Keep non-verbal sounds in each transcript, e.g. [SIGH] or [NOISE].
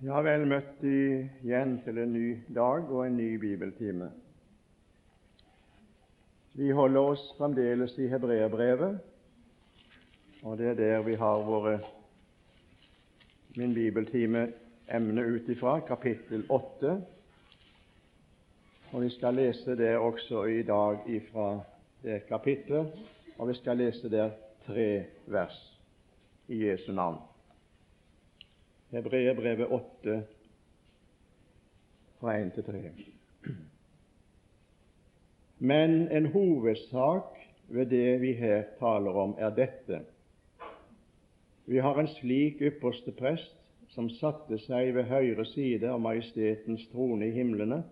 Ja, vel møtt igjen til en ny dag og en ny bibeltime. Vi holder oss fremdeles i Hebreerbrevet, og det er der vi har våre, min bibeltime emne ut ifra, kapittel 8. Og Vi skal lese det også i dag ifra det kapittelet, og vi skal lese der tre vers i Jesu navn. Hebreerbrevet 8, fra 1 til 3. Men en hovedsak ved det vi her taler om, er dette. Vi har en slik ypperste prest som satte seg ved høyre side av Majestetens trone i himlene,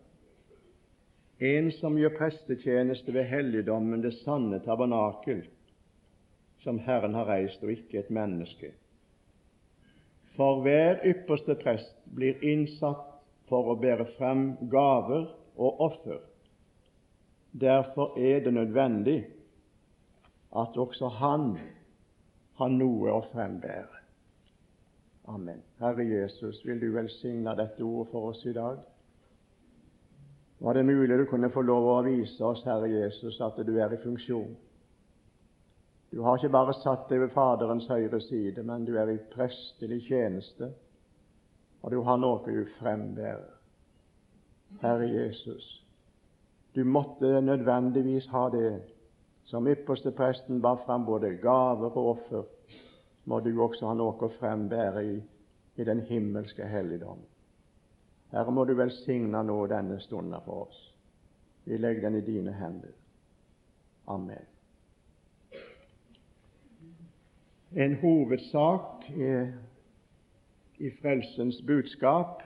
en som gjør prestetjeneste ved helligdommen, det sanne tabernakel, som Herren har reist, og ikke et menneske. For hver ypperste prest blir innsatt for å bære frem gaver og offer. Derfor er det nødvendig at også han har noe å frembære. Amen. Herre Jesus, vil du velsigne dette ordet for oss i dag? Var det mulig du kunne få lov å vise oss, Herre Jesus, at du er i funksjon? Du har ikke bare satt deg ved Faderens høyre side, men du er i prestelig tjeneste, og du har noe du frembærer. Herre Jesus, du måtte nødvendigvis ha det. Som ypperste presten bar fram både gaver og offer, må du også ha noe å frembære i, i den himmelske helligdom. Herre, må du velsigne nå denne stunden for oss. Vi legger den i dine hender. Amen. En hovedsak i frelsens budskap.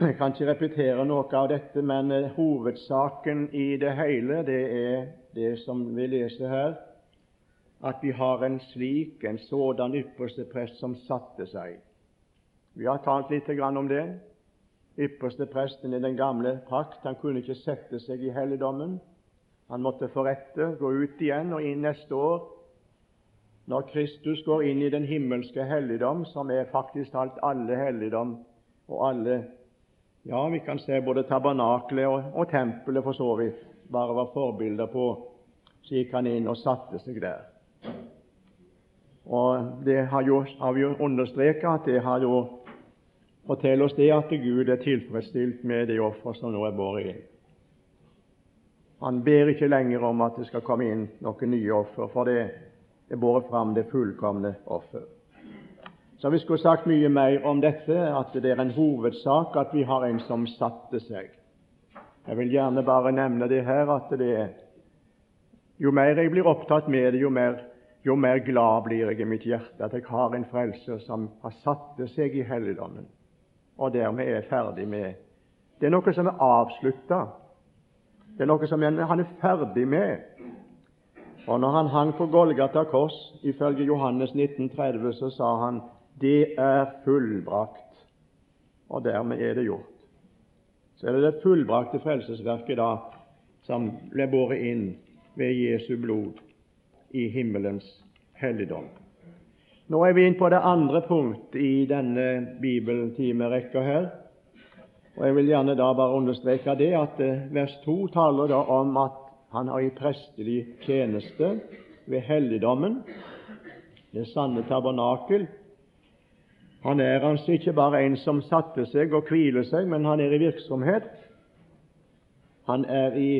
Jeg kan ikke repetere noe av dette, men eh, hovedsaken i det hele det er det som vi leser her, at vi har en slik, en sådan ypperste prest som satte seg. Vi har talt litt om det. Ypperste presten i den gamle pakt han kunne ikke sette seg i helligdommen. Han måtte forrette, gå ut igjen, og inn neste år når Kristus går inn i den himmelske helligdom, som er faktisk alt alle helligdom og alle Ja, vi kan se både tabernaklet og, og tempelet for så vidt bare var forbilder på. Så gikk han inn og satte seg der. Og Det har jo, har vi jo understreket at det har jo forteller oss det at Gud er tilfredsstilt med det offer som nå er båret inn. Han ber ikke lenger om at det skal komme inn noen nye offer, for det båret fram det fullkomne offer. Så vi skulle sagt mye mer om dette, at det er en hovedsak at vi har en som satte seg. Jeg vil gjerne bare nevne det her at det er jo mer jeg blir opptatt med det, jo mer, jo mer glad blir jeg i mitt hjerte at jeg har en frelser som har satt seg i helligdommen, og dermed er ferdig med Det er noe som er avslutta. Det er noe som han er ferdig med. Og når han hang på Golgata kors, ifølge Johannes 1930, så sa han det er fullbrakt. Og dermed er det gjort. Så er det det fullbrakte frelsesverket da som ble båret inn ved Jesu blod i himmelens helligdom. Nå er vi inn på det andre punkt i denne bibeltimerekka her. Og Jeg vil gjerne da bare understreke det at eh, vers 2 taler da om at han har i prestelig tjeneste ved helligdommen, det sanne tabernakel. Han er altså ikke bare en som satte seg og hviler seg, men han er i virksomhet. Han er i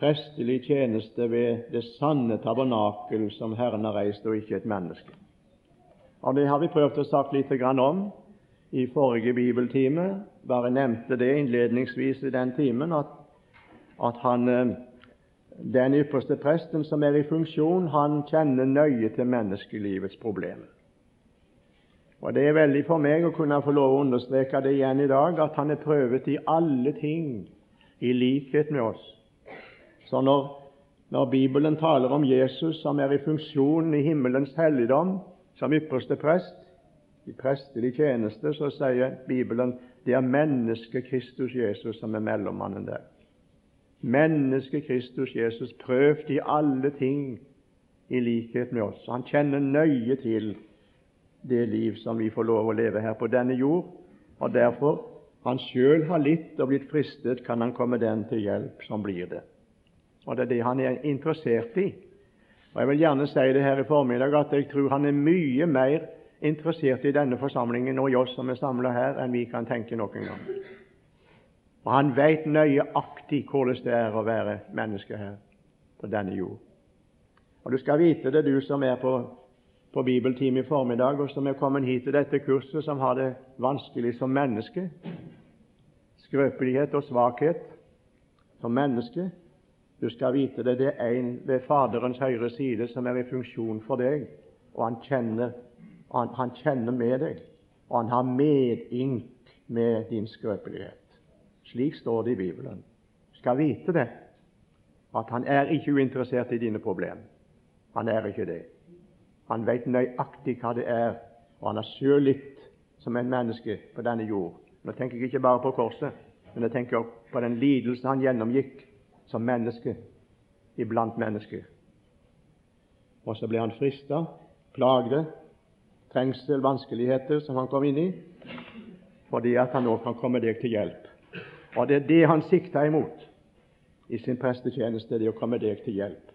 prestelig tjeneste ved det sanne tabernakel som Herren har reist, og ikke et menneske. Og Det har vi prøvd å sagt litt om i forrige bibeltime. Bare nevnte det innledningsvis i den timen at, at han eh, den ypperste presten som er i funksjon, han kjenner nøye til menneskelivets problemer. Og Det er veldig for meg å kunne få lov å understreke det igjen i dag, at han er prøvet i alle ting i likhet med oss. Så når, når Bibelen taler om Jesus som er i funksjon i himmelens helligdom som ypperste prest, i prestelig tjeneste, så sier Bibelen det er mennesket Kristus Jesus som er mellommannen der mennesket Kristus Jesus prøvd i alle ting i likhet med oss. Han kjenner nøye til det liv som vi får lov å leve her på denne jord. Og derfor han sjøl har litt og blitt fristet, kan han komme den til hjelp som blir det. Og Det er det han er interessert i. Og Jeg vil gjerne si det her i formiddag at jeg tror han er mye mer interessert i denne forsamlingen og i oss som er samla her, enn vi kan tenke noen gang. Og han veit nøyaktig hvordan det er å være menneske her på denne jord. Og Du skal vite det, du som er på, på bibeltime i formiddag, og som er kommet hit til dette kurset, som har det vanskelig som menneske. Skrøpelighet og svakhet som menneske. Du skal vite det, det er en ved Faderens høyre side som er i funksjon for deg, og han kjenner, han, han kjenner med deg, og han har medynk med din skrøpelighet. Slik står det i Bibelen. Du skal vite det, at han er ikke uinteressert i dine problemer. Han er ikke det. Han vet nøyaktig hva det er, og han har sjøl litt som en menneske på denne jord. Nå tenker jeg ikke bare på korset, men jeg tenker også på den lidelse han gjennomgikk som menneske iblant mennesker. Og så ble han frista, plagde, trengsel, vanskeligheter som han kom inn i, fordi at han nå kan komme deg til hjelp. Og det er det han sikta imot i sin prestetjeneste, det å komme deg til hjelp,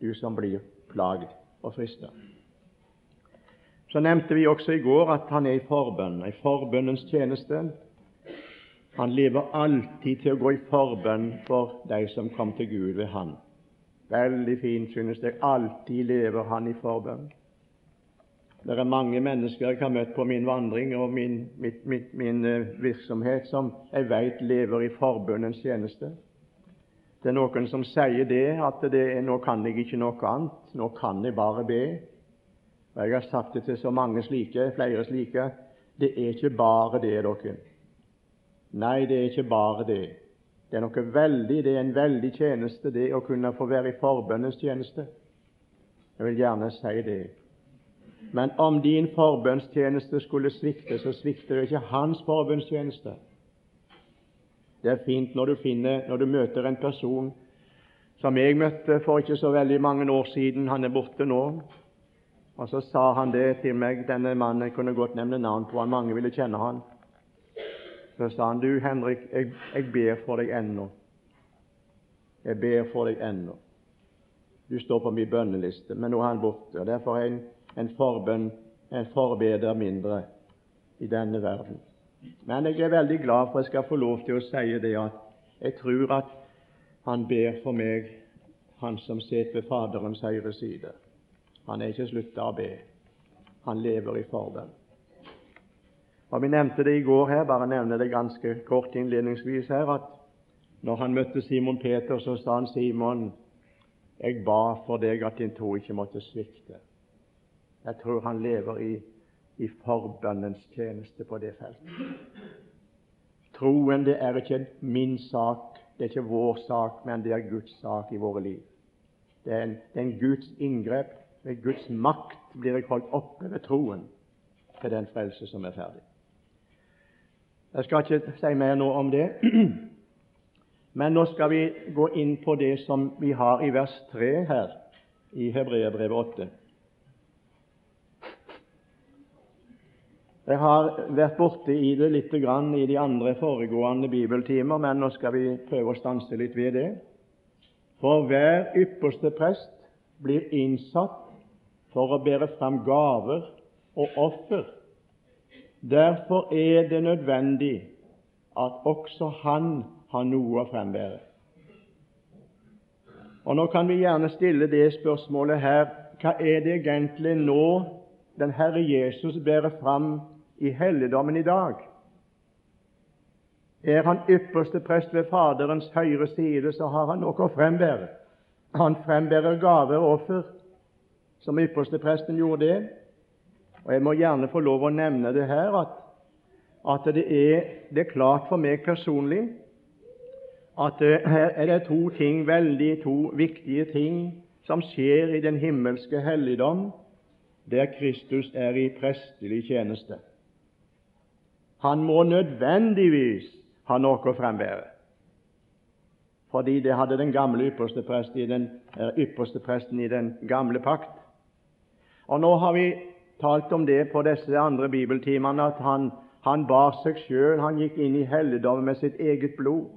du som blir plagd og frista. Så nevnte vi også i går at han er i forbønn, i forbønnens tjeneste. Han lever alltid til å gå i forbønn for de som kom til Gud ved Han. Veldig fint, synes jeg. Alltid lever han i forbønn. Det er mange mennesker jeg har møtt på min vandring og min, min, min, min eh, virksomhet som jeg vet lever i forbundens tjeneste. Det er noen som sier det, at det er, nå kan jeg ikke noe annet, nå kan jeg bare be. Og Jeg har sagt det til så mange slike, flere slike. Det er ikke bare det, dere. Nei, det er ikke bare det. Det er noe veldig, det er en veldig tjeneste, det å kunne få være i forbønnens tjeneste. Jeg vil gjerne si det. Men om din forbønnstjeneste skulle svikte, så svikter det ikke hans forbønnstjeneste. Det er fint når du, finner, når du møter en person som jeg møtte for ikke så veldig mange år siden. Han er borte nå. Og så sa han det til meg, denne mannen jeg kunne godt nevne navn på han, mange ville kjenne han. Så sa han, du Henrik, jeg, jeg ber for deg ennå. Jeg ber for deg ennå. Du står på min bønneliste, men nå er han borte. og Derfor er en, en forbønn en forbeder mindre i denne verden. Men jeg er veldig glad for at jeg skal få lov til å si det at jeg tror at han ber for meg, han som sitter ved Faderens høyre side. Han er ikke slutta å be. Han lever i forbønn. Og Vi nevnte det i går her, bare nevne det ganske kort innledningsvis her, at når han møtte Simon Peter, så sa han Simon, jeg ba for deg at din tro ikke måtte svikte. Jeg tror han lever i, i forbønnens tjeneste på det feltet. Troen det er ikke min sak, det er ikke vår sak, men det er Guds sak i våre liv. Det er en, det er en Guds inngrep ved Guds makt blir jeg holdt oppe ved troen til den frelse som er ferdig. Jeg skal ikke si mer nå om det, [CLEARS THROAT] men nå skal vi gå inn på det som vi har i vers 3 her i Hebreabrevet 8. Jeg har vært borte i det litt grann i de andre foregående bibeltimer, men nå skal vi prøve å stanse litt ved det. For hver ypperste prest blir innsatt for å bære fram gaver og offer. Derfor er det nødvendig at også han har noe å frembære. Og Nå kan vi gjerne stille det spørsmålet her hva er det egentlig nå den Herre Jesus bærer fram i helligdommen i dag? Er han ypperste prest ved Faderens høyre side, så har han noe å frembære. Han frembærer gaver og offer som ypperste presten gjorde det. Og Jeg må gjerne få lov å nevne det her at, at det, er, det, er, klart for meg personlig at uh, her er det to ting, veldig to viktige ting som skjer i den himmelske helligdom, der Kristus er i prestelig tjeneste. Han må nødvendigvis ha noe å frambære. fordi det hadde den gamle ypperste, prest i den, ypperste presten i den gamle pakt. Og Nå har vi talt om det på disse andre bibeltimene, at han, han bar seg sjøl, han gikk inn i helligdommen med sitt eget blod.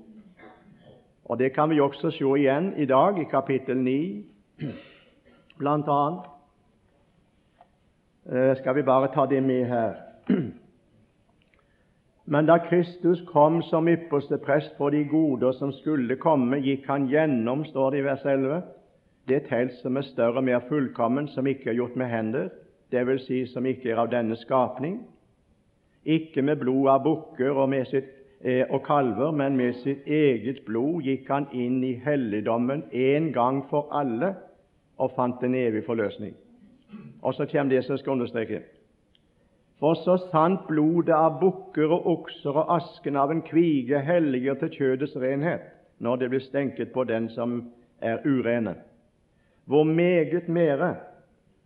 Og Det kan vi også se igjen i dag, i kapittel 9, blant annet. Eh, skal vi bare ta det med her. Men da Kristus kom som ypperste prest for de goder som skulle komme, gikk han gjennom, står det i vers 11, det telt som er større og mer fullkommen, som ikke er gjort med hender, dvs. Si, som ikke er av denne skapning, ikke med blod av bukker og, eh, og kalver, men med sitt eget blod gikk han inn i helligdommen en gang for alle og fant en evig forløsning. Og så kommer det som skal understreke. For så sant blodet av bukker og okser og asken av en kvige helliger til kjødets renhet, når det blir stenket på den som er urene, hvor meget mere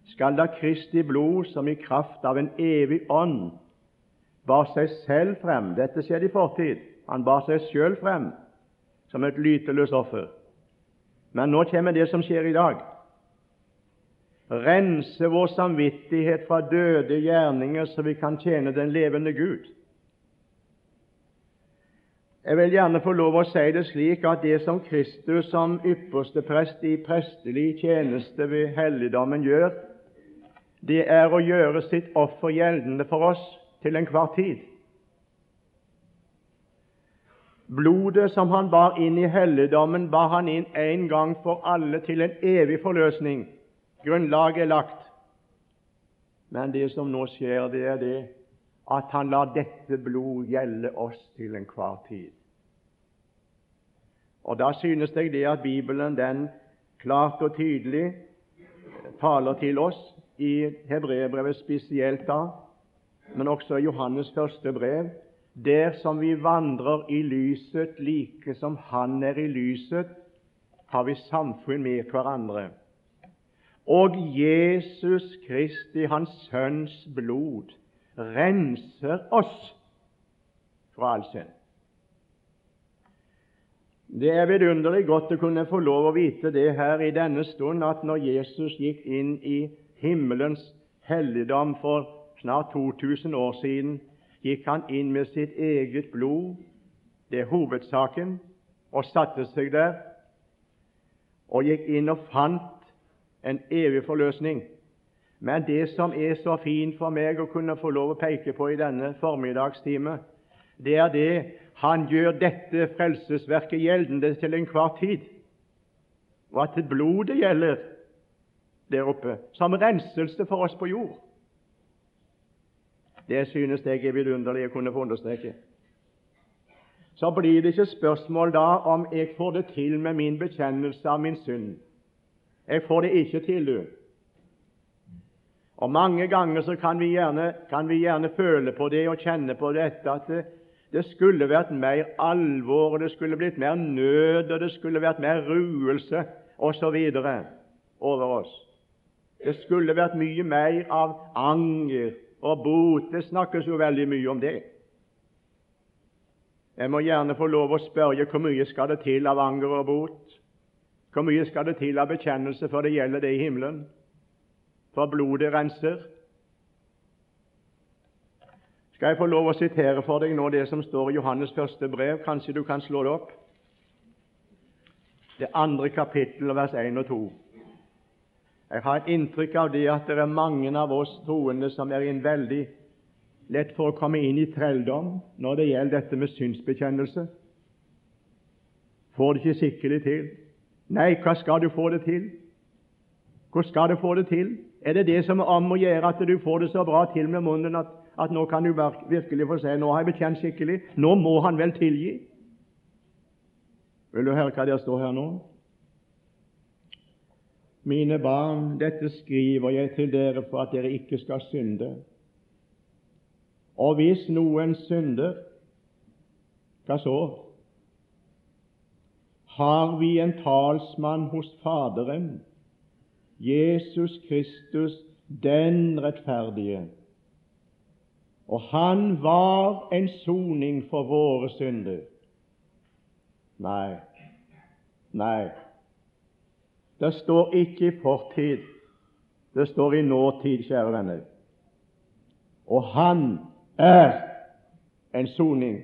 skal da Kristi blod, som i kraft av en evig ånd bar seg selv frem Dette skjedde i fortid. Han bar seg selv frem som et lyteløst offer. Men nå kommer det som skjer i dag rense vår samvittighet fra døde gjerninger, så vi kan tjene den levende Gud. Jeg vil gjerne få lov å si det slik at det som Kristus som ypperste prest i prestelig tjeneste ved helligdommen gjør, det er å gjøre sitt offer gjeldende for oss til enhver tid. Blodet som han bar inn i helligdommen, bar han inn en gang for alle til en evig forløsning Grunnlaget er lagt. Men det som nå skjer, det er det at han lar dette blod gjelde oss til enhver tid. Og Da synes jeg det at Bibelen den klart og tydelig taler til oss, i Hebreerbrevet spesielt da, men også i Johannes første brev, der som vi vandrer i lyset like som Han er i lyset, har vi samfunn med hverandre. Og Jesus Kristi, Hans Sønns blod, renser oss fra all synd. Det er vidunderlig godt å kunne få lov å vite det her i denne stund, at når Jesus gikk inn i himmelens helligdom for snart 2000 år siden, gikk han inn med sitt eget blod, det er hovedsaken, og satte seg der, og gikk inn og fant en evig forløsning. Men det som er så fint for meg å kunne få lov å peke på i denne formiddagstime, det er det han gjør dette frelsesverket gjeldende til enhver tid, og at blodet gjelder der oppe som renselse for oss på jord. Det synes jeg er vidunderlig å kunne få understreke. Så blir det ikke spørsmål da om jeg får det til med min bekjennelse av min synd. Jeg får det ikke til, du. Og Mange ganger så kan vi, gjerne, kan vi gjerne føle på det og kjenne på dette at det, det skulle vært mer alvor, og det skulle blitt mer nød, og det skulle vært mer ruelse osv. over oss. Det skulle vært mye mer av anger og bot. Det snakkes jo veldig mye om det. Jeg må gjerne få lov å spørre hvor mye skal det til av anger og bot? Hvor mye skal det til av bekjennelse før det gjelder det i himmelen? For blodet renser. Skal jeg få lov å sitere for deg nå det som står i Johannes første brev? Kanskje du kan slå det opp? Det andre kapittel, vers 1 og 2. Jeg har et inntrykk av det at det er mange av oss troende som er inn veldig lett for å komme inn i trelldom når det gjelder dette med synsbekjennelse. Får det ikke skikkelig til. Nei, hva skal du få det til? Hvordan skal du få det til? Er det det som er om å gjøre at du får det så bra til med munnen at, at nå kan du virkelig få si nå har jeg bekjent skikkelig, nå må han vel tilgi? Vil du høre hva det står her nå? Mine barn, dette skriver jeg til dere for at dere ikke skal synde. Og hvis noen synder, hva så? Har vi en talsmann hos Faderen, Jesus Kristus, den rettferdige. Og han var en soning for våre synder. Nei, nei, det står ikke i fortid, det står i nåtid, kjære venner. Og Han er en soning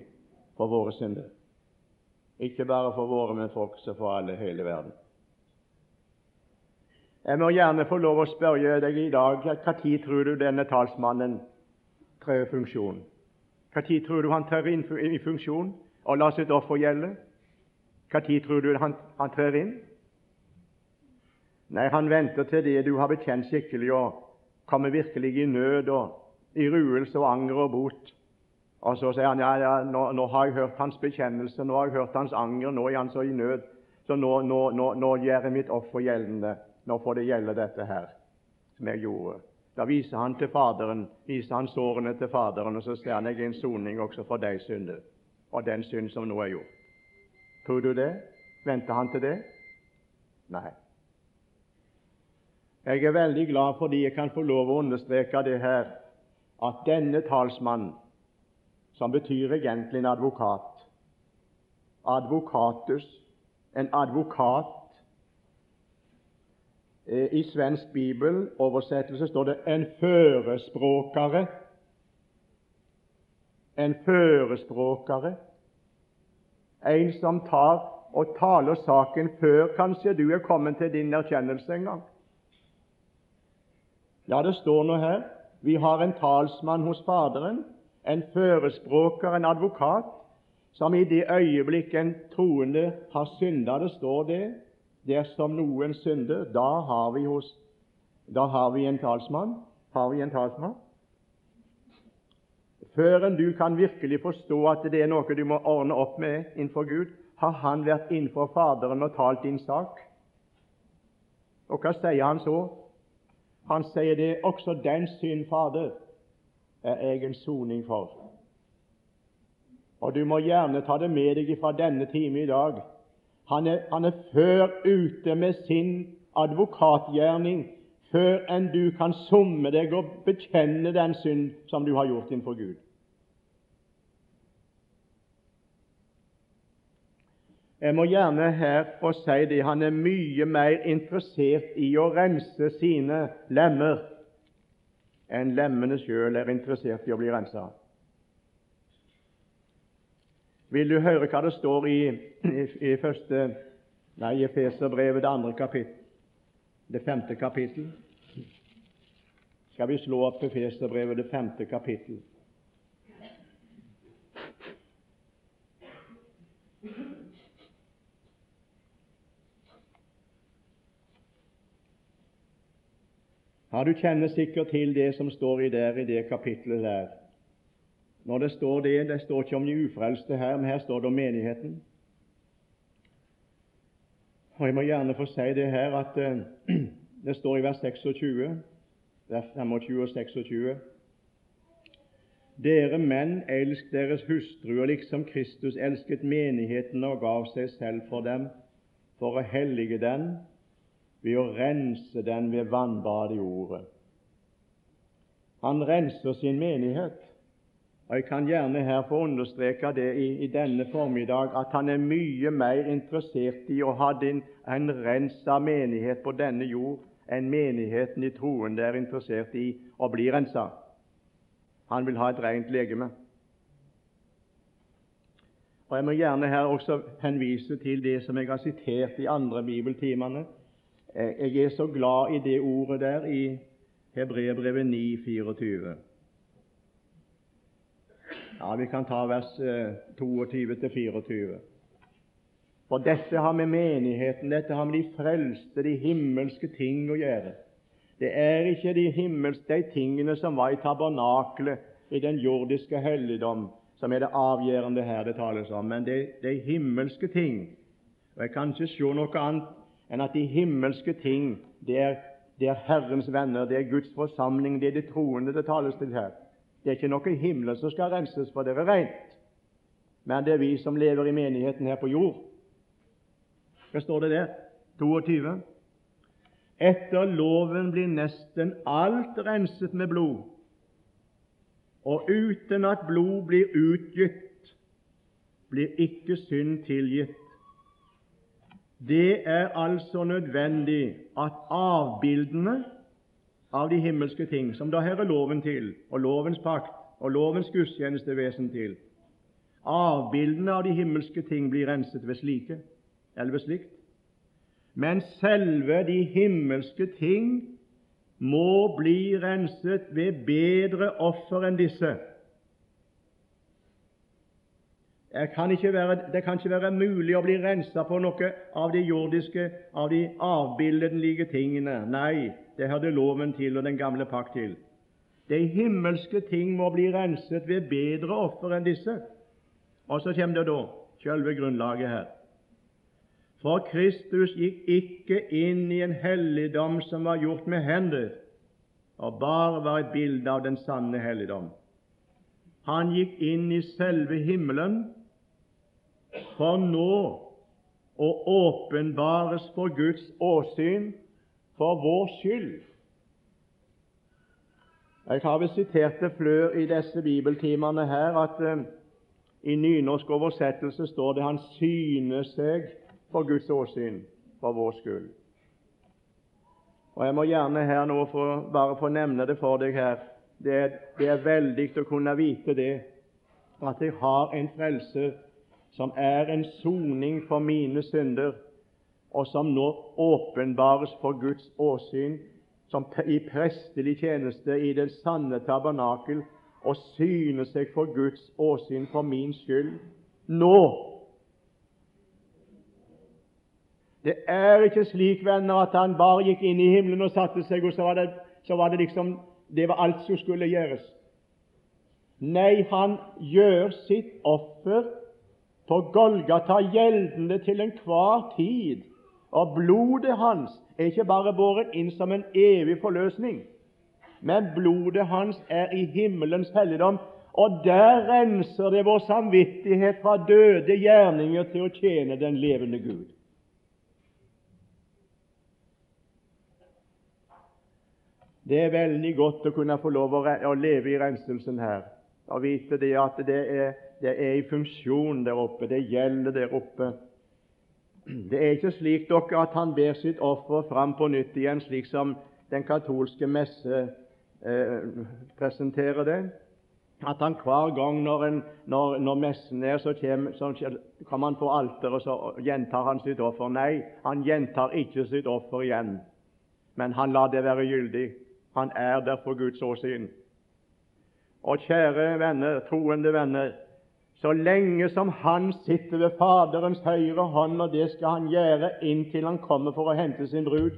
for våre synder. Ikke bare for våre, men for også for alle, hele verden. Jeg må gjerne få lov å spørre deg i dag når tror du denne talsmannen trer i funksjon? Når tror du han trer inn i funksjon og lar sitt offer gjelde? Når tror du han, han trer inn? Nei, han venter til det du har bekjent skikkelig og kommer virkelig i nød og i ruelse og anger og bot. Og så sier han ja, ja nå, nå, har jeg hørt hans bekjennelse, nå har jeg hørt hans anger, nå er han så i nød, så nå, nå, nå, nå gjør jeg mitt offer gjeldende. Nå får det gjelde dette her, som jeg gjorde. Da viser han til Faderen, viser han sårene til Faderen, og så ser han jeg en soning også for deg synder, og den synd som nå er gjort. Tror du det? Venter han til det? Nei. Jeg er veldig glad fordi jeg kan få lov å understreke det her, at denne talsmannen, som betyr egentlig en advokat Advokatus, en advokat eh, I svensk bibeloversettelse står det 'en førespråkere'. En førespråkere. En som tar og taler saken før kanskje du er kommet til din erkjennelse en gang. Ja, det står nå her vi har en talsmann hos Faderen, en førespråker, en advokat, som i det øyeblikk en troende har synda, det står det, dersom noen synder, da har vi, hos, da har vi en talsmann. Har vi en talsmann? Før du kan virkelig forstå at det er noe du må ordne opp med innenfor Gud, har han vært innenfor Faderen og talt din sak. Og hva sier han så? Han sier det også den synd, Fader, er jeg en soning for. Og du må gjerne ta det med deg fra denne time i dag. Han er, han er før ute med sin advokatgjerning før enn du kan summe deg og bekjenne den synd som du har gjort innenfor Gud. Jeg må gjerne her få si det han er mye mer interessert i å rense sine lemmer enn lemmene sjøl er interessert i å bli rensa. Vil du høre hva det står i, i, i første, nei, Efeserbrevet, det andre kapittel, det femte kapittel? Skal vi slå opp Efeserbrevet, det femte kapittel? Ja, Du kjenner sikkert til det som står i der i det kapittelet der. Når det står det, det står ikke om de ufrelste her, men her står det om menigheten. Og Jeg må gjerne få si det her at uh, [CLEARS THROAT] det står i vers 26, vers 25 og 26 Dere menn, elsk deres hustruer liksom Kristus elsket menigheten og gav seg selv for dem, for å hellige den ved å rense den ved vannbad i ordet. Han renser sin menighet. Og Jeg kan gjerne her få understreke det i, i denne formiddag at han er mye mer interessert i å ha din, en rensa menighet på denne jord enn menigheten i troende er interessert i å bli rensa. Han vil ha et rent legeme. Og Jeg må gjerne her også henvise til det som jeg har sitert i andre bibeltimene, jeg er så glad i det ordet der i Hebreerbrevet 9, 24. Ja, Vi kan ta vers 22-24. Eh, For dette har med menigheten, dette har med de frelste, de himmelske ting å gjøre. Det er ikke de himmelske de tingene som var i tabernaklet, i den jordiske helligdom, som er det avgjørende her det tales om, men det er de himmelske ting. Og Jeg kan ikke se noe annet enn at de himmelske ting det er, det er Herrens venner, det er Guds forsamling, det er de troende det tales til her. Det er ikke noe i himmelen som skal renses, for det er rent. Men det er vi som lever i menigheten her på jord. Hva står det der? 22. Etter loven blir nesten alt renset med blod, og uten at blod blir utgitt, blir ikke synd tilgitt. Det er altså nødvendig at avbildene, av de himmelske ting, som da hører loven til, og lovens pakt og lovens gudstjenestevesen til. Avbildene av de himmelske ting blir renset ved slike, eller ved slikt. Men selve de himmelske ting må bli renset ved bedre offer enn disse. Det kan, være, det kan ikke være mulig å bli renset på noe av de jordiske, av de avbildelige tingene. Nei, det hadde loven til og den gamle pakt til. De himmelske ting må bli renset ved bedre offer enn disse. Og så kommer det da selve grunnlaget her. For Kristus gikk ikke inn i en helligdom som var gjort med hender, og bare var et bilde av den sanne helligdom. Han gikk inn i selve himmelen for nå å åpenbares for Guds åsyn for vår skyld. Jeg har vel sitert det flør i disse bibeltimene her at uh, i nynorsk oversettelse står det 'Han syner seg for Guds åsyn for vår skyld'. Og Jeg må gjerne her nå for, bare få nevne det for deg her. Det det er veldig å kunne vite det, at jeg har en frelser som er en soning for mine synder, og som nå åpenbares for Guds åsyn som i prestelig tjeneste i den sanne tabernakel og syner seg for Guds åsyn for min skyld nå. Det er ikke slik, venner, at han bare gikk inn i himmelen og satte seg, og så var det, så var det liksom det var alt som skulle gjøres. Nei, han gjør sitt offer på Golgata gjeldende til enhver tid, og blodet hans er ikke bare båret inn som en evig forløsning, men blodet hans er i himmelens helligdom, og der renser det vår samvittighet fra døde gjerninger til å tjene den levende Gud. Det er veldig godt å kunne få lov å leve i renselsen her og vite det at det er, det er i funksjon der oppe, det gjelder der oppe. Det er ikke slik dere at han ber sitt offer fram på nytt igjen, slik som den katolske messe eh, presenterer det. At han hver gang når, en, når, når messen er, så kommer, så kommer han på alteret og så gjentar han sitt offer. Nei, han gjentar ikke sitt offer igjen, men han lar det være gyldig. Han er der for Guds åsyn. Og kjære venner, troende venner, så lenge som han sitter ved Faderens høyre hånd, og det skal han gjøre inntil han kommer for å hente sin brud,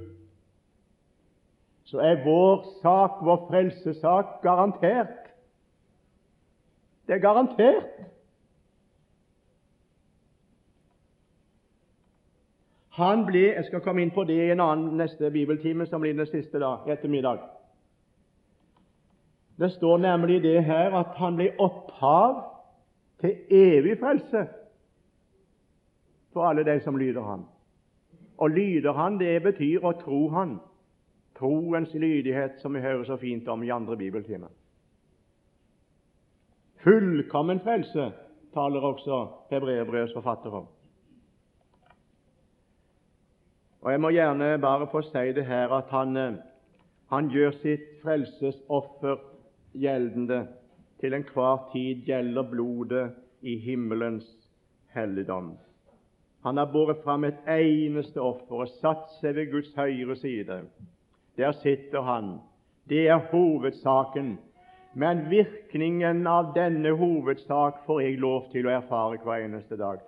så er vår sak, vår frelsesak, garantert. Det er garantert. Han ble Jeg skal komme inn på det i en annen neste bibeltime, som blir den siste da, ettermiddag. Det står nemlig det her at han ble opphav til evig frelse for alle de som lyder Han. Og lyder Han, det betyr å tro Han. Troens lydighet, som vi hører så fint om i andre bibeltimer. Fullkommen frelse taler også hebreerbrevets forfatter om. Og Jeg må gjerne bare få si det her at han, eh, han gjør sitt frelsesoffer gjeldende til enhver tid gjelder blodet i himmelens helligdom. Han har båret fram et eneste offer og satt seg ved Guds høyre side. Der sitter han. Det er hovedsaken. Men virkningen av denne hovedsak får jeg lov til å erfare hver eneste dag.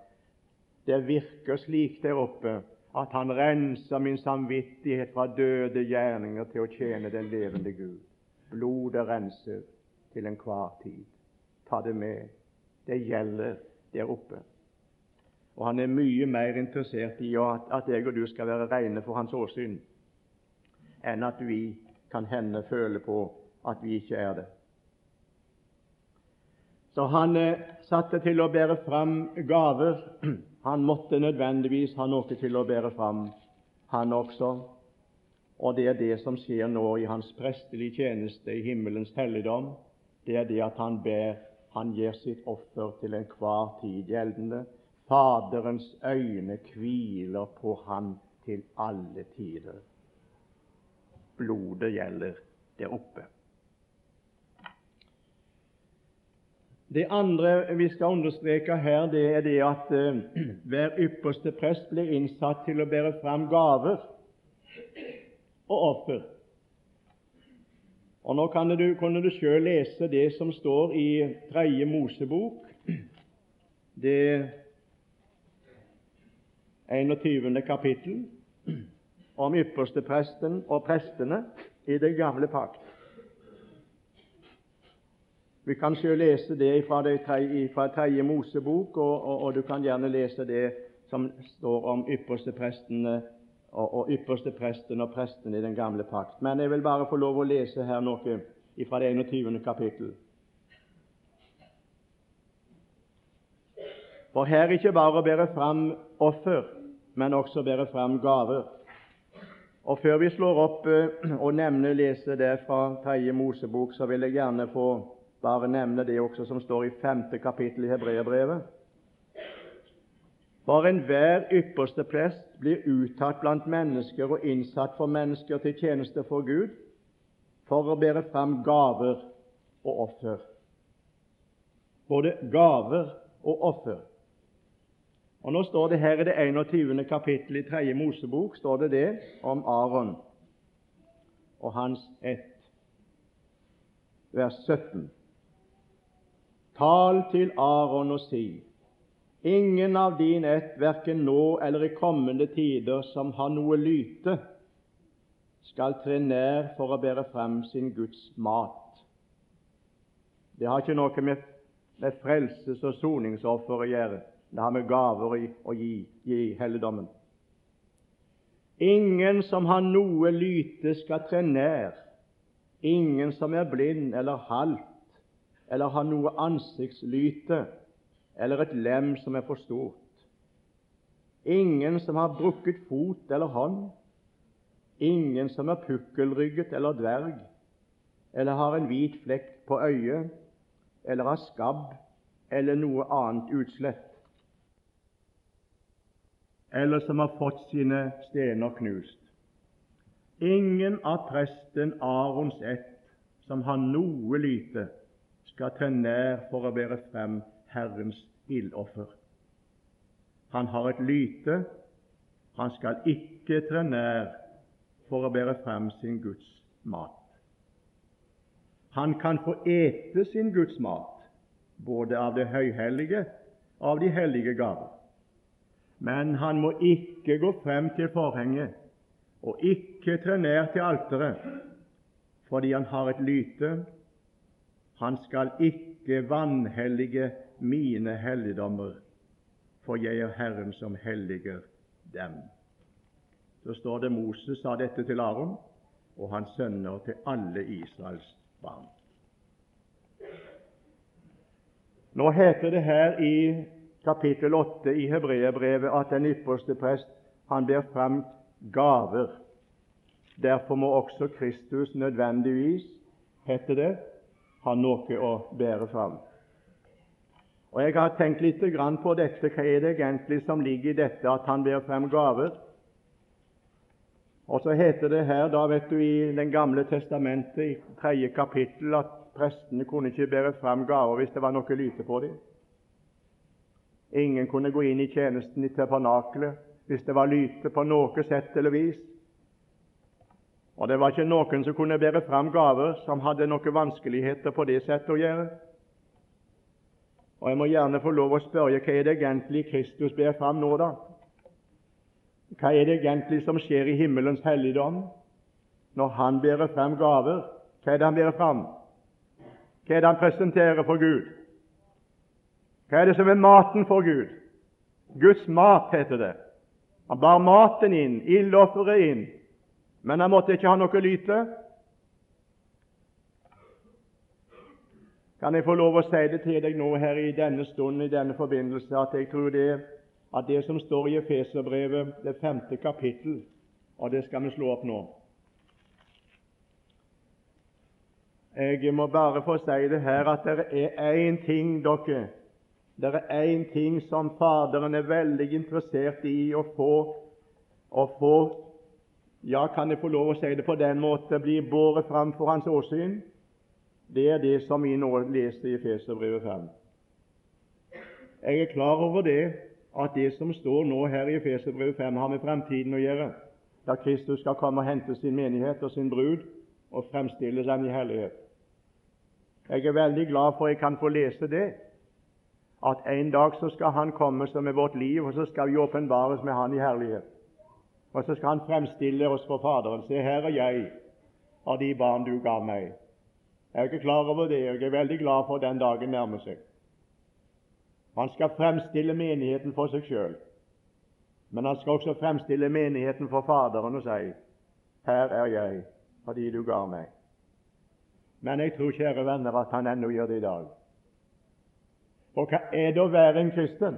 Det virker slik der oppe at han renser min samvittighet fra døde gjerninger til å tjene den levende Gud. Blodet renser til enhver tid. Ta det med. Det gjelder der oppe. Og han er mye mer interessert i at, jeg og du skal være rene for hans åsyn, enn at vi kan hende føle på at vi ikke er det. Så han eh, satte til å bære fram gaver. [CLEARS THROAT] Han måtte nødvendigvis ha noe til å bære fram, han også. Og det er det som skjer nå i hans prestelige tjeneste i himmelens helligdom det er det at han ber, han gir sitt offer til enhver tid gjeldende. Faderens øyne hviler på han til alle tider. Blodet gjelder der oppe. Det andre vi skal understreke her, det er det at uh, hver ypperste prest blir innsatt til å bære fram gaver og offer. Og Nå kan du, kunne du sjøl lese det som står i Tredje Mosebok, det 21. kapittel, om ypperstepresten og prestene i den gamle pakt. Vi kan selv lese det fra Tredje Mosebok, og, og, og, du kan gjerne lese det som står om yppersteprestene og, og ypperstepresten og presten i den gamle pakt. Men jeg vil bare få lov å lese her noe fra det 21. kapittel. For her er ikke bare å bære fram offer, men også bære fram gaver. Og Før vi slår opp eh, og nevner, leser det fra Tredje Mosebok, så vil jeg gjerne få bare nevne det også som står i femte kapittel i Hebreerbrevet. For enhver ypperste prest blir uttatt blant mennesker og innsatt for mennesker til tjeneste for Gud, for å bære fram gaver og offer. Både gaver og offer. Og Nå står det her i det 21. kapittel i 3. Mosebok står det det om Aron og hans ett. Vers 17. Tal til Aron og si:" Ingen av din ett, verken nå eller i kommende tider, som har noe lyte, skal tre nær for å bære frem sin Guds mat. Det har ikke noe med, med frelses- og soningsoffer å gjøre. Det har med gaver å gi, gi helligdommen. Ingen som har noe lyte, skal tre nær. Ingen som er blind eller halt, eller har noe ansiktslyte, eller et lem som er for stort. Ingen som har brukket fot eller hånd. Ingen som er pukkelrygget eller dverg, eller har en hvit flekk på øyet, eller har skabb eller noe annet utslett eller som har fått sine stener knust. Ingen av presten Arons ett som har noe lite, skal til nær for å bære frem Herrens ildoffer. Han har et lyte, han skal ikke tre nær for å bære frem sin Guds mat. Han kan få ete sin Guds mat, både av det høyhellige og av de hellige gaver. Men han må ikke gå frem til forhenget og ikke tre nær til alteret, fordi han har et lyte. Han skal ikke vanhellige mine helligdommer, for jeg er Herren som helliger dem. Så står det Moses sa dette til Aron og hans sønner til alle Israels barn. Nå heter det her i kapittel 8 i Hebreerbrevet at den ypperste prest han ber fram gaver. Derfor må også Kristus nødvendigvis, heter det, ha noe å bære fram. Og Jeg har tenkt litt på dette. Hva er det egentlig som ligger i dette at han ber frem gaver? Og så heter det her, da vet du, i Den gamle testamentet, i tredje kapittel, at prestene kunne ikke bære frem gaver hvis det var noe lyte på dem. Ingen kunne gå inn i tjenesten i tabernakelet hvis det var lyte på noe sett eller vis. Og det var ikke noen som kunne bære frem gaver som hadde noen vanskeligheter på det settet å gjøre. Og Jeg må gjerne få lov å spørre hva er det egentlig Kristus ber fram nå, da? Hva er det egentlig som skjer i himmelens helligdom når Han bærer frem gaver? Hva er det Han bærer fram? Hva er det Han presenterer for Gud? Hva er det som er maten for Gud? Guds mat, heter det. Han bar maten inn, ildofferet inn, men han måtte ikke ha noe lyte. Kan jeg få lov å si det til deg nå her i denne stund, i denne forbindelse, at jeg tror det, at det som står i Efeserbrevet, det femte kapittel, og det skal vi slå opp nå. Jeg må bare få si det her at det er én ting dere. Det er én ting som Faderen er veldig interessert i å få, å få. Ja, kan jeg få lov å si det på den måten blir båret fram for hans åsyn, det er det som vi nå leser i Feserbrevet 5. Jeg er klar over det, at det som står nå her i Feserbrevet 5, har med fremtiden å gjøre, da Kristus skal komme og hente sin menighet og sin brud og fremstille dem i hellighet. Jeg er veldig glad for jeg kan få lese det, at en dag så skal Han komme som er vårt liv, og så skal vi åpenbares med Han i herlighet. Og så skal Han fremstille oss for Faderen. Se, her er jeg av de barn du ga meg. Jeg er ikke klar over det, og jeg er veldig glad for at den dagen nærmer seg. Han skal fremstille menigheten for seg sjøl, men han skal også fremstille menigheten for Faderen og si Her er jeg fordi du ga meg. Men jeg tror, kjære venner, at han ennå gjør det i dag. For hva er det å være en kristen?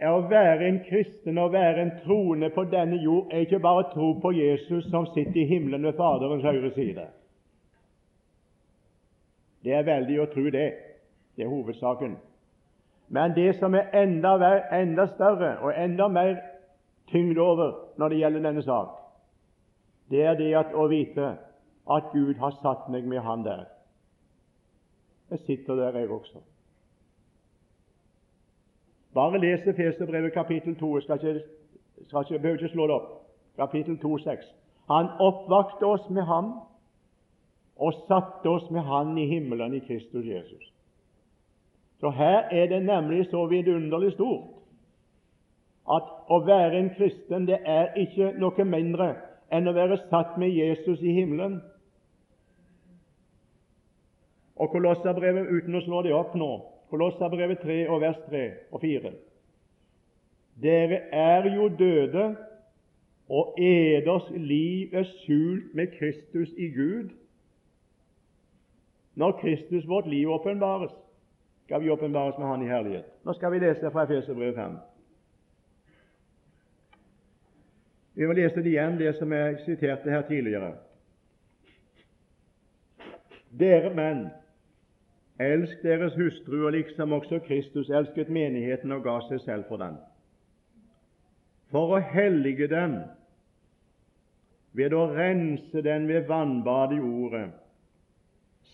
Er å være en kristen og være en troende på denne jord er ikke bare tro på Jesus som sitter i himmelen ved Faderens høyre side. Det er veldig å tro det. Det er hovedsaken. Men det som er enda, enda større og enda mer tyngde over når det gjelder denne sak, det er det at å vite at Gud har satt meg med Han der. Jeg sitter der, jeg også. Bare les Efeserbrevet kapittel 2. Jeg skal ikke, skal ikke, behøver ikke slå det opp. Kapittel 2, 6. Han oppvakte oss med ham og satte oss med Han i himmelen i Kristus Jesus. Så her er det nemlig så vidunderlig stort at å være en kristen det er ikke noe mindre enn å være satt med Jesus i himmelen og Kolossabrevet, uten å slå det opp nå, Kolossabrevet 3 og vers 3 og 4. Dere er jo døde, og eders liv er skjult med Kristus i Gud. Når Kristus, vårt liv, åpenbares, skal vi åpenbares med Han i herlighet. Nå skal vi lese fra Efeserbrevet 5. Vi må lese det igjen, det som jeg siterte her tidligere. Dere menn, Elsk deres hustruer liksom også Kristus. Elsket menigheten og ga seg selv for den, for å hellige dem ved å rense den ved vannbad i ordet,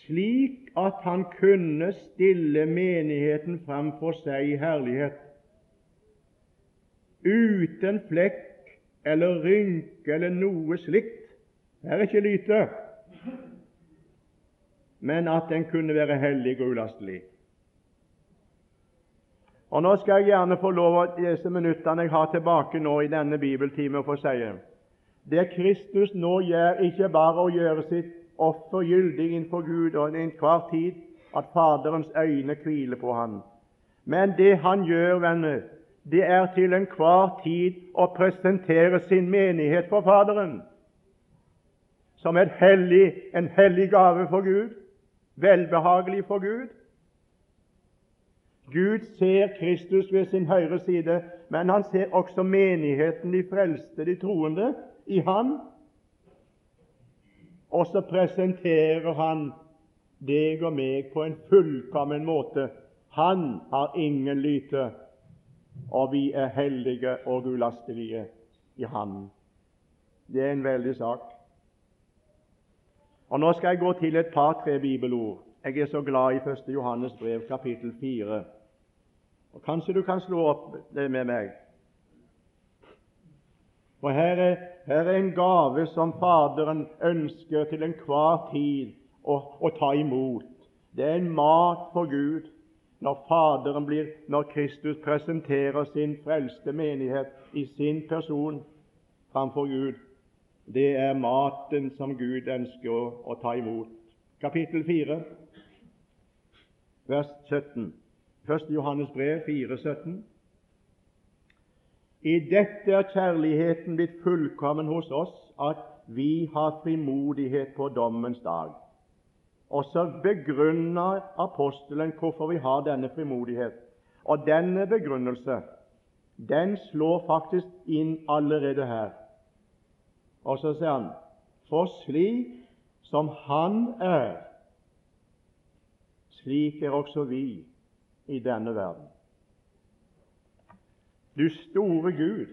slik at han kunne stille menigheten fram for seg i herlighet, uten flekk eller rynke eller noe slikt. Det er ikke lyte men at den kunne være hellig og ulastelig. Og Nå skal jeg gjerne få lov å disse minuttene jeg har tilbake nå i denne bibeltime, få si det Kristus nå gjør, ikke bare å gjøre sitt offer gyldig innenfor Gud og enhver tid, at Faderens øyne hviler på ham. Men det han gjør, venner, det er til enhver tid å presentere sin menighet for Faderen som hellig, en hellig gave for Gud velbehagelig for Gud. Gud ser Kristus ved sin høyre side, men han ser også menigheten, de frelste, de troende, i Han. Og så presenterer han deg og meg på en fullkommen måte. Han har ingen lyte, og vi er hellige og ulastelige i Han. Det er en veldig sak. Og Nå skal jeg gå til et par-tre bibelord. Jeg er så glad i 1. Johannes brev, kapittel 4. Og Kanskje du kan slå opp det med meg. For her er, her er en gave som Faderen ønsker til enhver tid å, å ta imot. Det er en mat for Gud når Faderen blir, når Kristus presenterer sin frelste menighet i sin person framfor Gud. Det er maten som Gud ønsker å, ta imot. Kapittel 4, vers 17. 1. Johannes brev 4, 17. I dette er kjærligheten blitt fullkommen hos oss, at vi har frimodighet på dommens dag. Og så begrunner apostelen hvorfor vi har denne frimodighet. Og denne begrunnelse den slår faktisk inn allerede her. Og så sier han For slik som Han er, slik er også vi i denne verden. Du store Gud,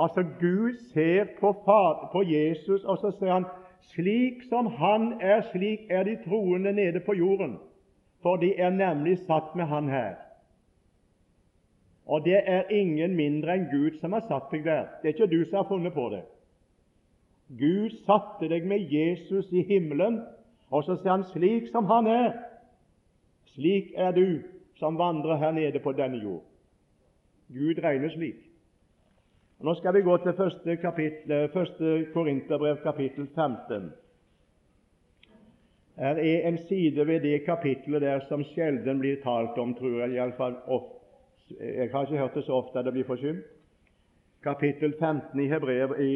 Altså, Gud ser på, far, på Jesus, og så sier han slik som han er, slik er de troende nede på jorden. For de er nemlig satt med Han her. Og det er ingen mindre enn Gud som har satt deg der. Det er ikke du som har funnet på det. Gud satte deg med Jesus i himmelen, og så sier han slik som han er, slik er du som vandrer her nede på denne jord. Gud regner slik. Nå skal vi gå til første, kapittel, første Korinterbrev, kapittel 15. Her er en side ved det kapittelet der som sjelden blir talt om, tror jeg. I alle fall ofte. Jeg har ikke hørt det så ofte det blir forkynt. Kapittel 15 i, Hebrev, i,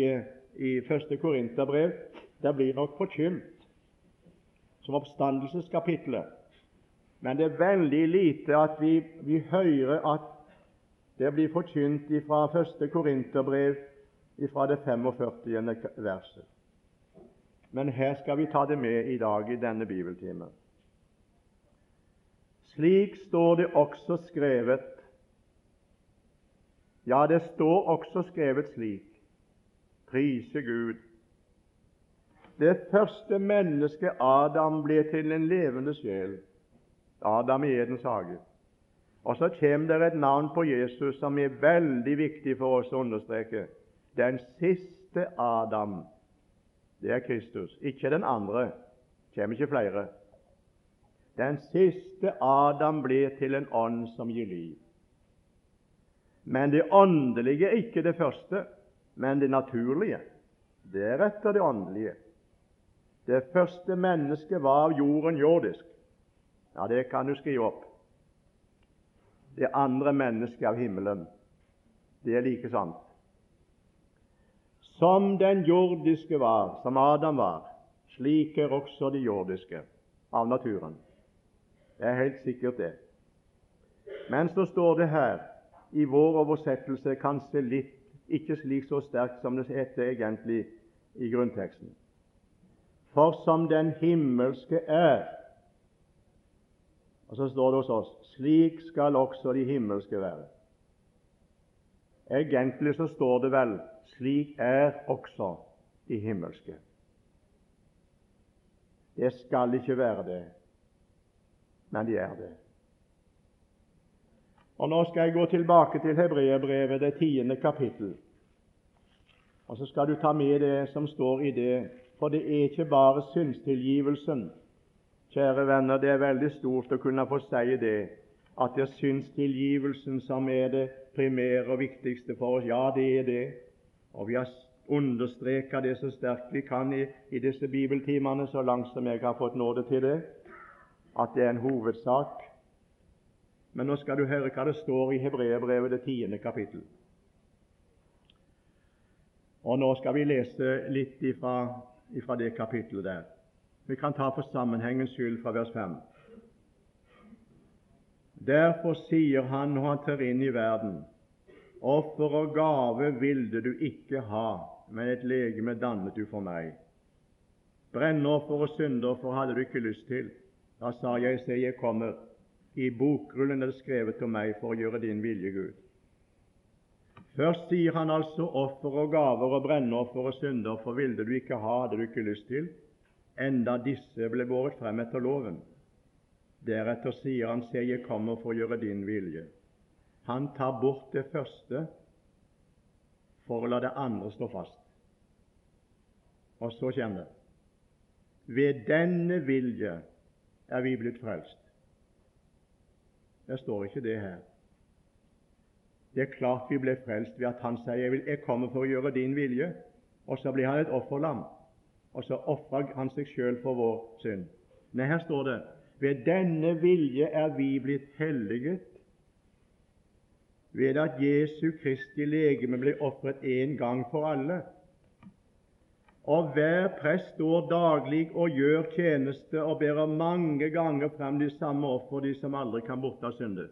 i 1. Korinterbrev det blir nok forkynt som oppstandelseskapitlet. Men det er veldig lite at vi, vi hører at det blir forkynt fra 1. Korinterbrev fra det 45. verset. Men her skal vi ta det med i dag i denne bibeltimen. Slik står det også skrevet Ja, det står også skrevet slik Prise Gud. Det første mennesket, Adam, ble til en levende sjel. Adam i Edens hage. Og så kommer det et navn på Jesus som er veldig viktig for oss å understreke. Den siste Adam det er Kristus, ikke den andre. Det kommer ikke flere. Den siste Adam blir til en ånd som gir liv. Men det åndelige er ikke det første, men det naturlige. Deretter det åndelige. Det første mennesket var av jorden jordisk. Ja, det kan du skrive opp. Det andre mennesket av himmelen. Det er like sant. Som den jordiske var, som Adam var, slik er også de jordiske av naturen. Det er helt sikkert det. Men så står det her i vår oversettelse kanskje litt ikke slik så sterkt som det heter egentlig i grunnteksten. For som den himmelske er Og så står det hos oss slik skal også de himmelske være. Egentlig så står det vel slik er også de himmelske. Det skal ikke være det, men de er det. Og Nå skal jeg gå tilbake til Hebreerbrevet, det tiende kapittel. Og så skal du ta med det som står i det, for det er ikke bare syndstilgivelsen. Kjære venner, det er veldig stort å kunne få si det, at det er synstilgivelsen som er det primære og viktigste for oss. Ja, det er det. Og vi har understreket det så sterkt vi kan i, i disse bibeltimene, så langt som jeg har fått nåde til det, at det er en hovedsak. Men nå skal du høre hva det står i Hebreerbrevet, det tiende kapittel. Og nå skal vi lese litt ifra, ifra det kapittelet der. Vi kan ta for sammenhengens skyld fra vers 5. Derfor sier han når han tar inn i verden Offer og gave ville du ikke ha, men et legeme dannet du for meg. Brennoffer og syndoffer hadde du ikke lyst til. Da sa jeg, se, jeg kommer. I bokrullen er det skrevet om meg for å gjøre din vilje, Gud. Først sier han altså offer og gaver og brennoffer og synder, for ville du ikke ha, hadde du ikke lyst til, enda disse ble båret frem etter loven. Deretter sier han, se, jeg kommer for å gjøre din vilje. Han tar bort det første for å la det andre stå fast. Og så kommer det Ved denne vilje er vi blitt frelst. Det står ikke det her. Det er klart vi ble frelst ved at han sier jeg, vil, 'Jeg kommer for å gjøre din vilje', og så blir han et offerlam. Og så ofrer han seg sjøl for vår synd. Nei, her står det 'Ved denne vilje er vi blitt helliget ved at Jesu Kristi legeme ble ofret én gang for alle. Og hver prest står daglig og gjør tjeneste og bærer mange ganger frem de samme offer, de som aldri kan borte av syndet.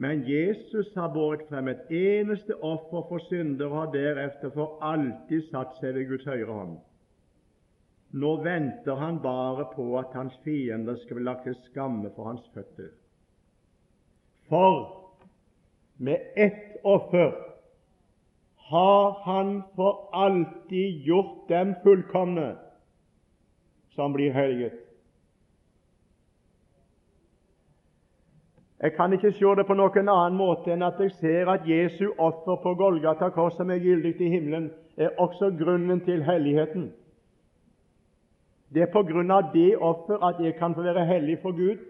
Men Jesus har båret frem et eneste offer for synder og har derefter for alltid satt seg ved Guds høyre hånd. Nå venter han bare på at hans fiender skal bli lagt til skamme for hans føtter. For med ett offer har Han for alltid gjort dem fullkomne som blir helliget. Jeg kan ikke se det på noen annen måte enn at jeg ser at Jesu offer på Golgata kors, som er gyldig i himmelen, er også grunnen til helligheten. Det er på grunn av det offer at jeg kan få være hellig for Gud.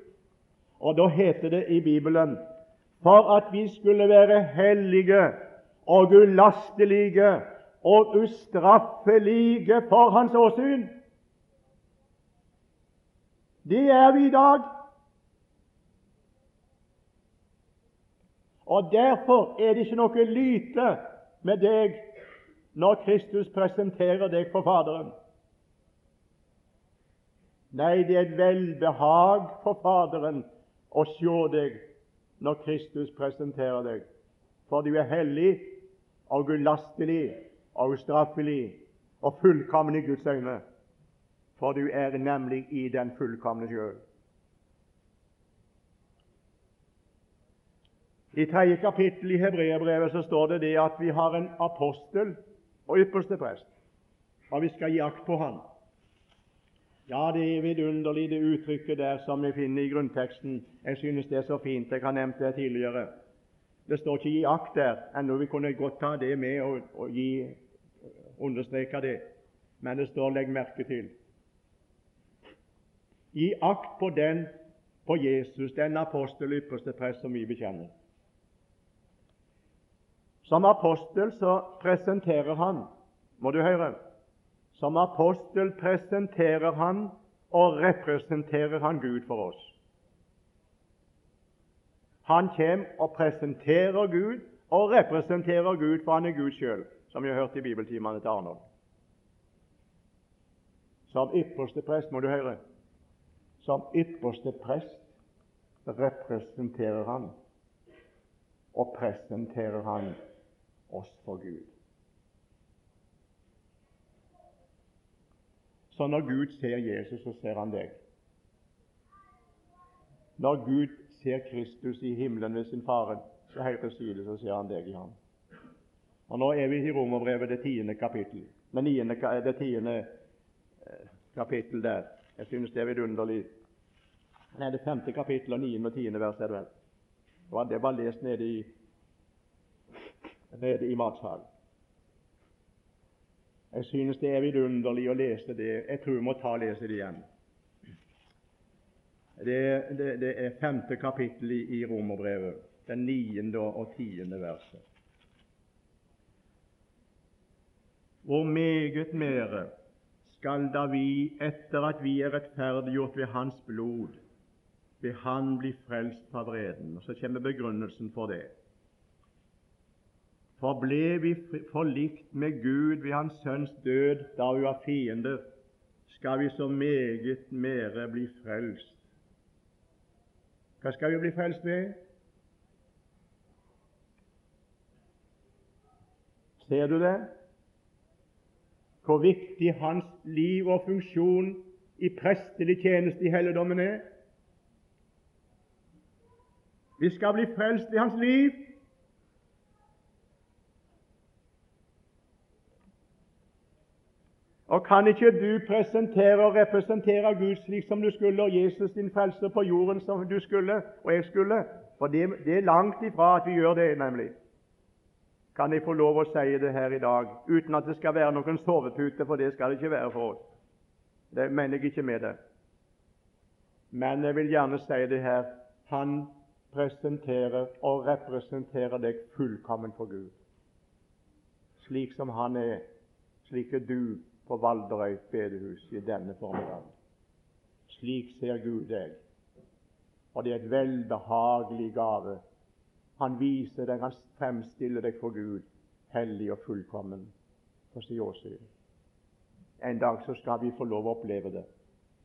Og da heter det i Bibelen for at vi skulle være hellige og ulastelige og ustraffelige for Hans åsyn. Det er vi i dag. Og Derfor er det ikke noe lite med deg når Kristus presenterer deg for Faderen. Nei, det er et velbehag for Faderen å se deg når Kristus presenterer deg, for du er hellig og ulastelig og ustraffelig og fullkommen i Guds øyne, for du er nemlig i den fullkomne sjøl. I tredje kapittel i Hebreabrevet så står det det at vi har en apostel og ypperste prest, og vi skal gi akt på han. Ja, det er vidunderlig, det uttrykket der som vi finner i grunnteksten. Jeg synes det er så fint. Jeg har nevnt det tidligere. Det står ikke 'gi akt' der. Ennå vi kunne godt ta det med og, og gi, understreke det. Men det står 'legg merke til'. Gi akt på den, på Jesus, den apostel ypperste prest som vi bekjenner. Som apostel så presenterer han Må du høre som apostel presenterer han og representerer han Gud for oss. Han kommer og presenterer Gud og representerer Gud, for han er Gud sjøl, som vi har hørt i bibeltimene til Arnold. Som ypperste prest, må du høre, som ypperste prest representerer han og presenterer han oss for Gud. Så når Gud ser Jesus, så ser han deg. Når Gud ser Kristus i himmelen ved sin Faren så høyre side, så ser han deg i ham. Og Nå er vi i Romerbrevet, det tiende kapittel. Det, niende, det tiende eh, kapittel der. Jeg synes det er vidunderlig. Nei, det femte kapittel og niende og tiende vers er det vel. Det var lest nede i, nede i matsalen. Jeg synes det er vidunderlig å lese det. Jeg tror vi må ta og lese det igjen. Det, det, det er femte kapittel i, i Romerbrevet, den niende og tiende verset. Hvor meget mere skal da vi, etter at vi er rettferdiggjort ved Hans blod, ved Han bli frelst fra vreden? Og Så kommer begrunnelsen for det. For ble vi forlikt med Gud ved Hans Sønns død da vi var fiender, skal vi så meget mere bli frelst. Hva skal vi bli frelst ved? Ser du det? Hvor viktig hans liv og funksjon i prestelig tjeneste i helligdommen er? Vi skal bli frelst ved hans liv. Og kan ikke du presentere og representere Gud slik som du skulle, og Jesus din frelser på jorden som du skulle, og jeg skulle? For det, det er langt ifra at vi gjør det, nemlig. Kan jeg få lov å si det her i dag, uten at det skal være noen sovepute, for det skal det ikke være for oss. Det mener jeg ikke med det. Men jeg vil gjerne si det her. Han presenterer og representerer deg fullkommen for Gud. Slik som han er, slik er du på Valderøy bedehus i denne formiddag. Slik ser Gud deg, og det er et velbehagelig gave. Han viser deg, han fremstiller deg for Gud, hellig og fullkommen for sin åsyn. En dag så skal vi få lov å oppleve det,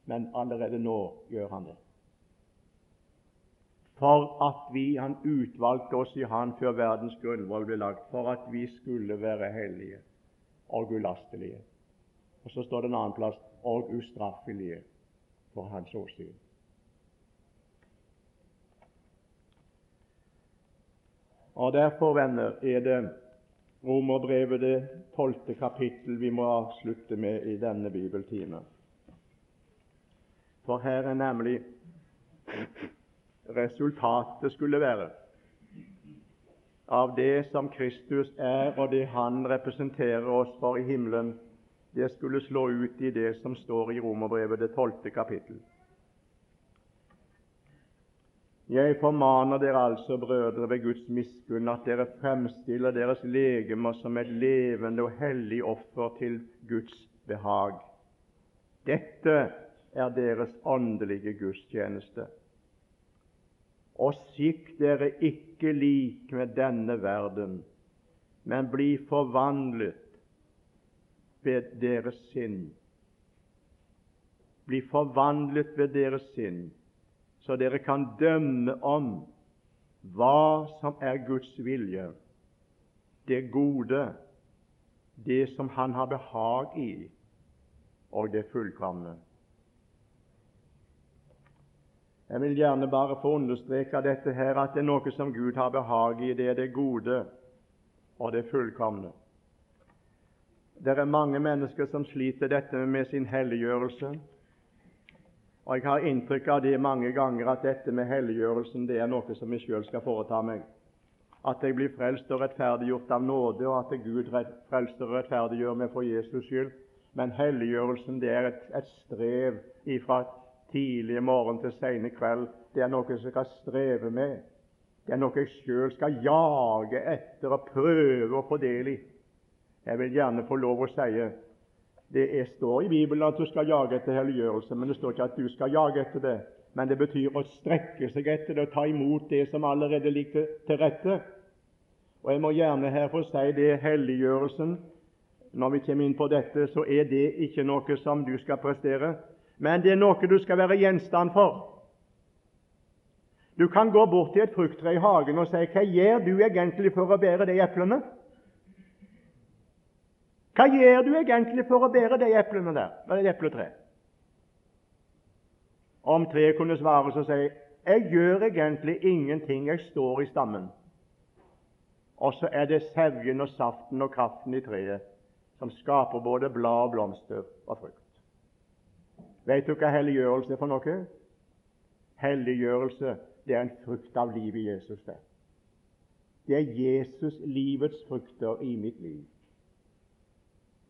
men allerede nå gjør han det. For at vi, Han utvalgte oss i Han før verdens grunnvoll ble lagt, for at vi skulle være hellige og ulastelige. Og så står det en annen plass og ustraffelige for hans åsyn. Og Derfor, venner, er det Romerbrevet det tolvte kapittel vi må avslutte med i denne bibeltime. For her er nemlig resultatet skulle være av det som Kristus er, og det Han representerer oss for i himmelen, det skulle slå ut i det som står i Romerbrevet det tolvte kapittel. Jeg formaner dere altså, brødre, ved Guds miskunn, at dere fremstiller deres legemer som et levende og hellig offer til Guds behag. Dette er deres åndelige gudstjeneste. Og sikk dere ikke lik med denne verden, men bli forvandlet deres sinn. Bli forvandlet ved deres sinn så dere kan dømme om hva som er Guds vilje, det gode, det som Han har behag i, og det fullkomne. Jeg vil gjerne bare få understreke dette her, at det er noe som Gud har behag i. Det er det gode og det fullkomne. Det er mange mennesker som sliter dette med sin helliggjørelse. Og Jeg har inntrykk av det mange ganger at dette med helliggjørelsen det er noe som jeg sjøl skal foreta meg. At jeg blir frelst og rettferdiggjort av nåde, og at Gud frelser og rettferdiggjør meg for Jesus skyld. Men helliggjørelsen det er et, et strev ifra tidlig morgen til sene kveld. Det er noe jeg skal streve med. Det er noe jeg sjøl skal jage etter og prøve å få del i. Jeg vil gjerne få lov å si det står i Bibelen at du skal jage etter helliggjørelse, men det står ikke at du skal jage etter det. Men det betyr å strekke seg etter det og ta imot det som allerede ligger til rette. Og Jeg må gjerne her få si det helliggjørelsen Når vi kommer inn på dette, så er det ikke noe som du skal prestere, men det er noe du skal være gjenstand for. Du kan gå bort til et frukttre i hagen og si 'Hva gjør du egentlig for å bære de eplene?' Hva gjør du egentlig for å bære de eplene der? Det er et epletre. Om treet kunne svare, så sier jeg gjør egentlig ingenting, jeg står i stammen. Og så er det sevjen og saften og kraften i treet som skaper både blad, blomster og frukt. Vet du hva helliggjørelse er for noe? Helliggjørelse det er en frukt av livet i Jesus. Det, det er Jesus livets frukter i mitt liv.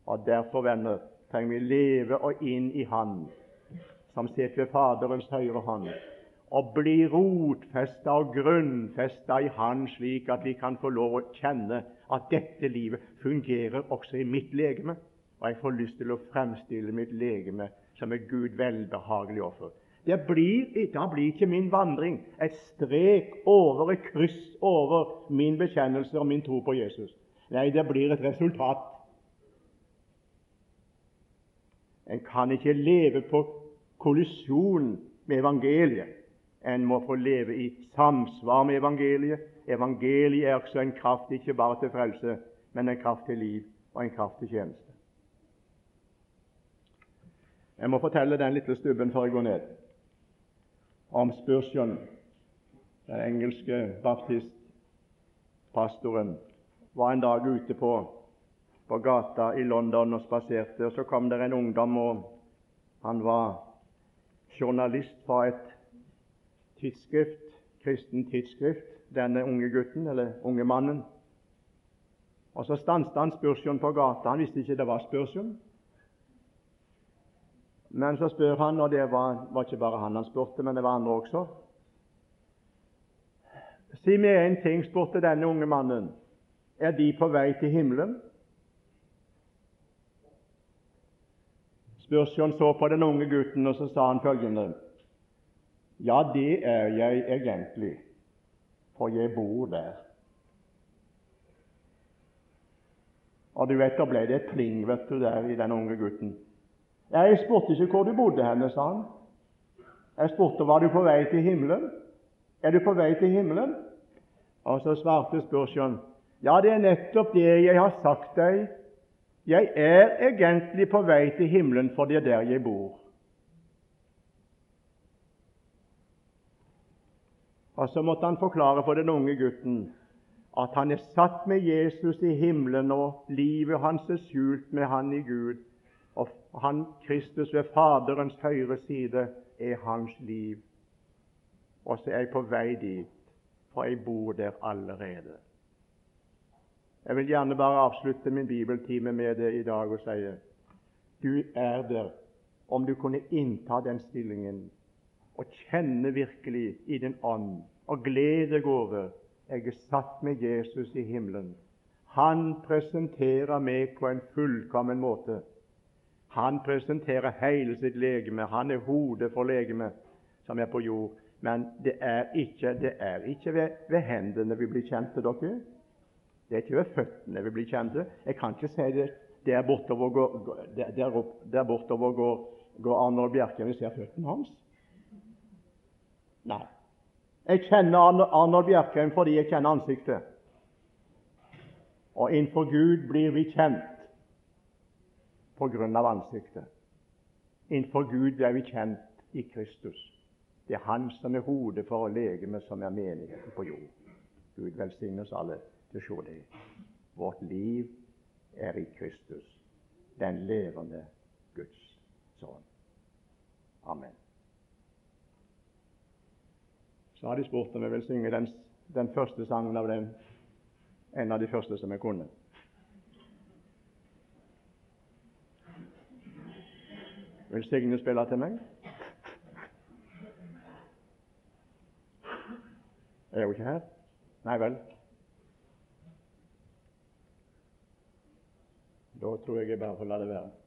Og Derfor, venner, trenger vi leve og inn i Han som sitter ved Faderens høyre hånd, og bli rotfesta og grunnfesta i Han, slik at vi kan få lov å kjenne at dette livet fungerer også i mitt legeme. Og jeg får lyst til å fremstille mitt legeme som et Gud velbehagelig offer. Det blir, da blir ikke min vandring et strek over, et kryss over min bekjennelse og min tro på Jesus. Nei, det blir et resultat En kan ikke leve på kollisjon med evangeliet. En må få leve i samsvar med evangeliet. Evangeliet er også en kraft ikke bare til frelse, men en kraft til liv og en kraft til tjeneste. Jeg må fortelle den lille stubben før jeg går ned, om Spurgeon, den engelske baptistpastoren, var en dag ute på på gata i London og spaserte. og Så kom det en ungdom, og han var journalist fra et tidsskrift, kristen tidsskrift, denne unge gutten, eller unge mannen. Og Så stanset han spørsmålet på gata. Han visste ikke det var Spurgeon. Men så spør han, og det var, var ikke bare han han spurte, men det var andre også. Si meg en ting, spurte denne unge mannen. Er De på vei til himmelen? Spursion så på den unge gutten, og så sa han følgende Ja, det er jeg egentlig, for jeg bor der. Og du vet, Da ble det et pling vet du, der i den unge gutten. Jeg spurte ikke hvor du bodde henne, sa han. Jeg spurte var du på vei til himmelen. Er du på vei til himmelen? Og så svarte Spursion ja, det er nettopp det jeg har sagt deg jeg er egentlig på vei til himmelen, for det er der jeg bor. Og Så måtte han forklare for den unge gutten at han er satt med Jesus i himmelen, og livet hans er skjult med han i Gud. Og han, Kristus ved Faderens høyre side, er hans liv. Og så er jeg på vei dit, for jeg bor der allerede. Jeg vil gjerne bare avslutte min bibeltime med det i dag og si du er der om du kunne innta den stillingen og kjenne virkelig i din ånd og glede deg over jeg er satt med Jesus i himmelen. Han presenterer meg på en fullkommen måte. Han presenterer hele sitt legeme. Han er hodet for legemet som er på jord. Men det er ikke, det er ikke ved, ved, hendene vi blir kjent til dere. Det er ikke ved føttene vi blir kjente. Jeg kan ikke si det der bortover går, der, der, der bortover går, går Arnold Bjerke og ser føttene hans. Nei. Jeg kjenner Arnold Bjerkheim fordi jeg kjenner ansiktet. Og innenfor Gud blir vi kjent på grunn av ansiktet. Innenfor Gud blir vi kjent i Kristus. Det er Han som er hodet for legemet som er menigheten på jord. Gud velsigne oss alle til å det. Vårt liv er i Kristus, den levende Guds sønn. Amen. Så har de spurt om jeg vil synge den, den første sangen av den, en av de første som jeg kunne. Vil Signe spille til meg? Er hun ikke her? Nei vel. Da tror jeg jeg bare får la det være.